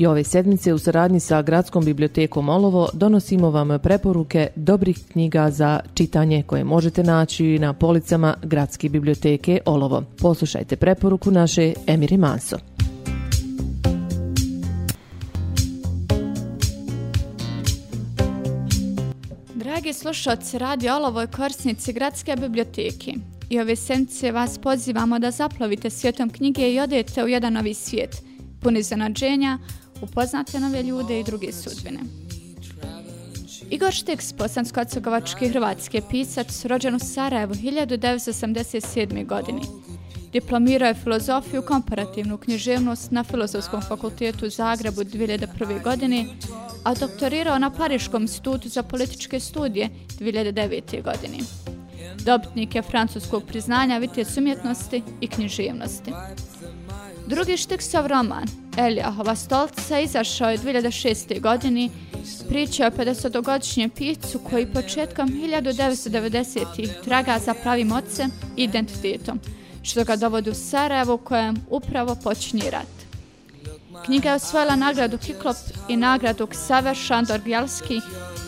I ove sedmice u saradnji sa Gradskom bibliotekom Olovo donosimo vam preporuke dobrih knjiga za čitanje koje možete naći na policama Gradske biblioteke Olovo. Poslušajte preporuku naše Emiri Manso. Dragi slušalci Radio Olovoj korisnici Gradske biblioteke, i ove sedmice vas pozivamo da zaplovite svijetom knjige i odete u jedan novi svijet, puni zanađenja, upoznate nove ljude i druge sudbine. Igor Štiks, bosansko-acogovački hrvatski pisac, rođen u Sarajevu 1987. godini. Diplomirao je filozofiju komparativnu književnost na Filozofskom fakultetu u Zagrebu 2001. godini, a doktorirao na Pariškom institutu za političke studije 2009. godini. Dobitnik je francuskog priznanja vitez umjetnosti i književnosti. Drugi Štiksov roman, Elija Hovastolca, izašao je 2006. godini, priča o 50-godišnjem picu koji početkom 1990-ih traga za pravim ocem i identitetom, što ga dovodi u Sarajevo kojem upravo počinje rat. Knjiga je osvojila nagradu Kiklop i nagradu Ksaver Šandor Gjalski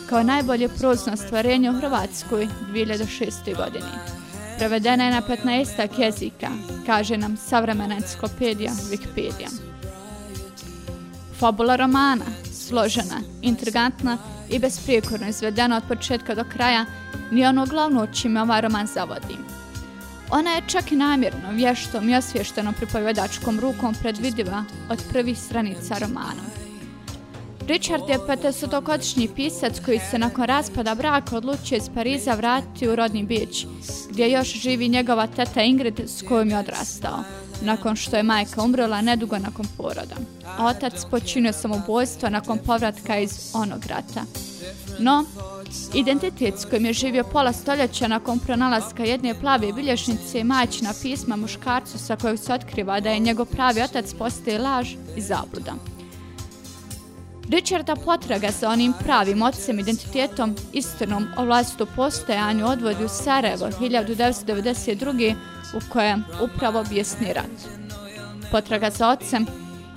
kao najbolje prozno stvarenje u Hrvatskoj 2006. godini. godini prevedena je na 15 jezika, kaže nam savremena enciklopedija Wikipedia. Fabula romana, složena, intrigantna i besprijekorno izvedena od početka do kraja, nije ono glavno u čime ovaj roman zavodi. Ona je čak i namjerno, vještom i osvještenom pripovjedačkom rukom predvidiva od prvih stranica romana. Richard je 50-godišnji pisac koji se nakon raspada braka odlučio iz Pariza vratiti u rodni bić, gdje još živi njegova teta Ingrid s kojom je odrastao, nakon što je majka umrla nedugo nakon poroda. A otac počinio samobojstvo nakon povratka iz onog rata. No, identitet s kojim je živio pola stoljeća nakon pronalaska jedne plave bilješnice i majčina pisma muškarcu sa kojeg se otkriva da je njegov pravi otac postoje laž i zabludan. Richarda potraga sa onim pravim ocem identitetom, istinom o vlastitu postojanju odvodi u Sarajevo 1992. u kojem upravo objasni rat. Potraga sa ocem,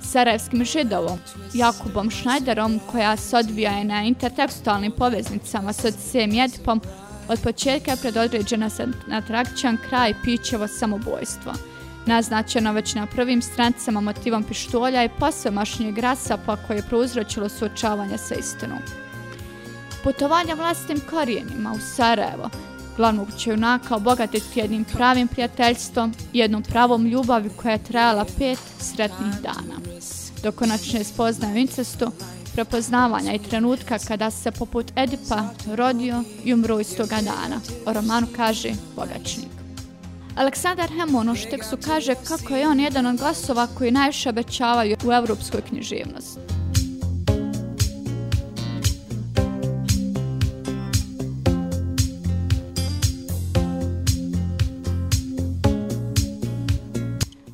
sarajevskim židovom, Jakubom Schneiderom, koja se odvija je na intertekstualnim poveznicama s odcem Jedpom, od početka je predodređena na trakćan kraj pićevo samobojstvo. samobojstva naznačeno već na prvim strancama motivom pištolja i posvemašnjeg rasapa koje je prouzročilo suočavanje sa istinom. Putovanje vlastnim korijenima u Sarajevo, glavnog će junaka obogatiti jednim pravim prijateljstvom, jednom pravom ljubavi koja je trajala pet sretnih dana. Do konačne spoznaje u incestu, prepoznavanja i trenutka kada se poput Edipa rodio i umro iz toga dana. O romanu kaže Bogačnik. Aleksandar Hemonoštek su kaže kako je on jedan od glasova koji najviše obećavaju u evropskoj književnosti.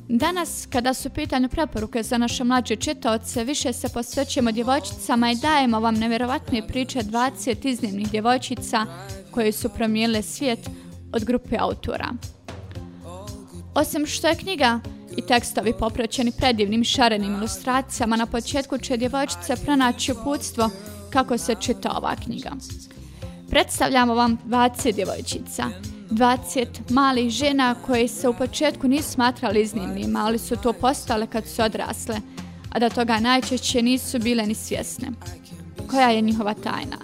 Danas, kada su pitanju preporuke za naše mlađe čitaoce, više se posvećujemo djevojčicama i dajemo vam nevjerovatne priče 20 iznimnih djevojčica koje su promijenile svijet od grupe autora. Osim što je knjiga i tekstovi popraćeni predivnim šarenim ilustracijama, na početku će djevojčice pronaći uputstvo kako se čita ova knjiga. Predstavljamo vam 20 djevojčica. 20 malih žena koje se u početku nisu smatrali iznimnim, ali su to postale kad su odrasle, a da toga najčešće nisu bile ni svjesne. Koja je njihova tajna?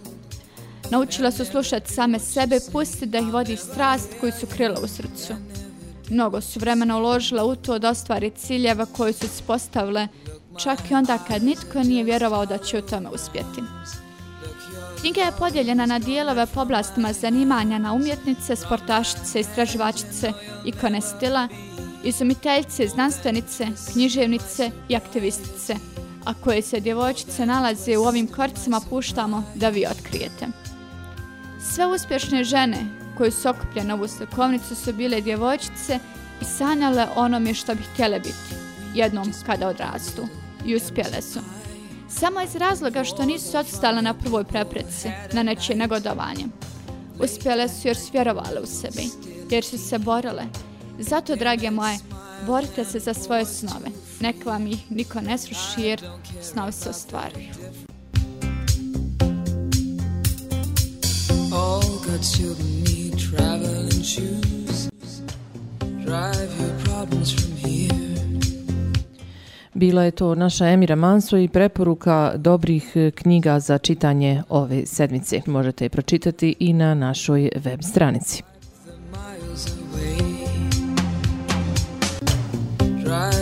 Naučila su slušati same sebe, pusti da ih vodi strast koju su krila u srcu. Mnogo su vremena uložila u to da ostvari ciljeva koje su se postavile, čak i onda kad nitko nije vjerovao da će u tome uspjeti. Knjiga je podijeljena na dijelove po oblastima zanimanja na umjetnice, sportašice, istraživačice, ikone stila, izumiteljice, znanstvenice, književnice i aktivistice, a koje se djevojčice nalaze u ovim korcima puštamo da vi otkrijete. Sve uspješne žene koje su okupljene ovu slikovnicu su bile djevojčice i sanjale onome što bi htjele biti, jednom kada odrastu. I uspjele su. Samo iz razloga što nisu odstale na prvoj prepreci, na nečije negodovanje. Uspjele su jer su vjerovale u sebi, jer su se borile. Zato, drage moje, borite se za svoje snove. Nek vam ih niko ne sruši jer snov se ostvaruju. Bila je to naša Emira Manso i preporuka dobrih e, knjiga za čitanje ove sedmice. Možete je pročitati i na našoj web stranici. Drive.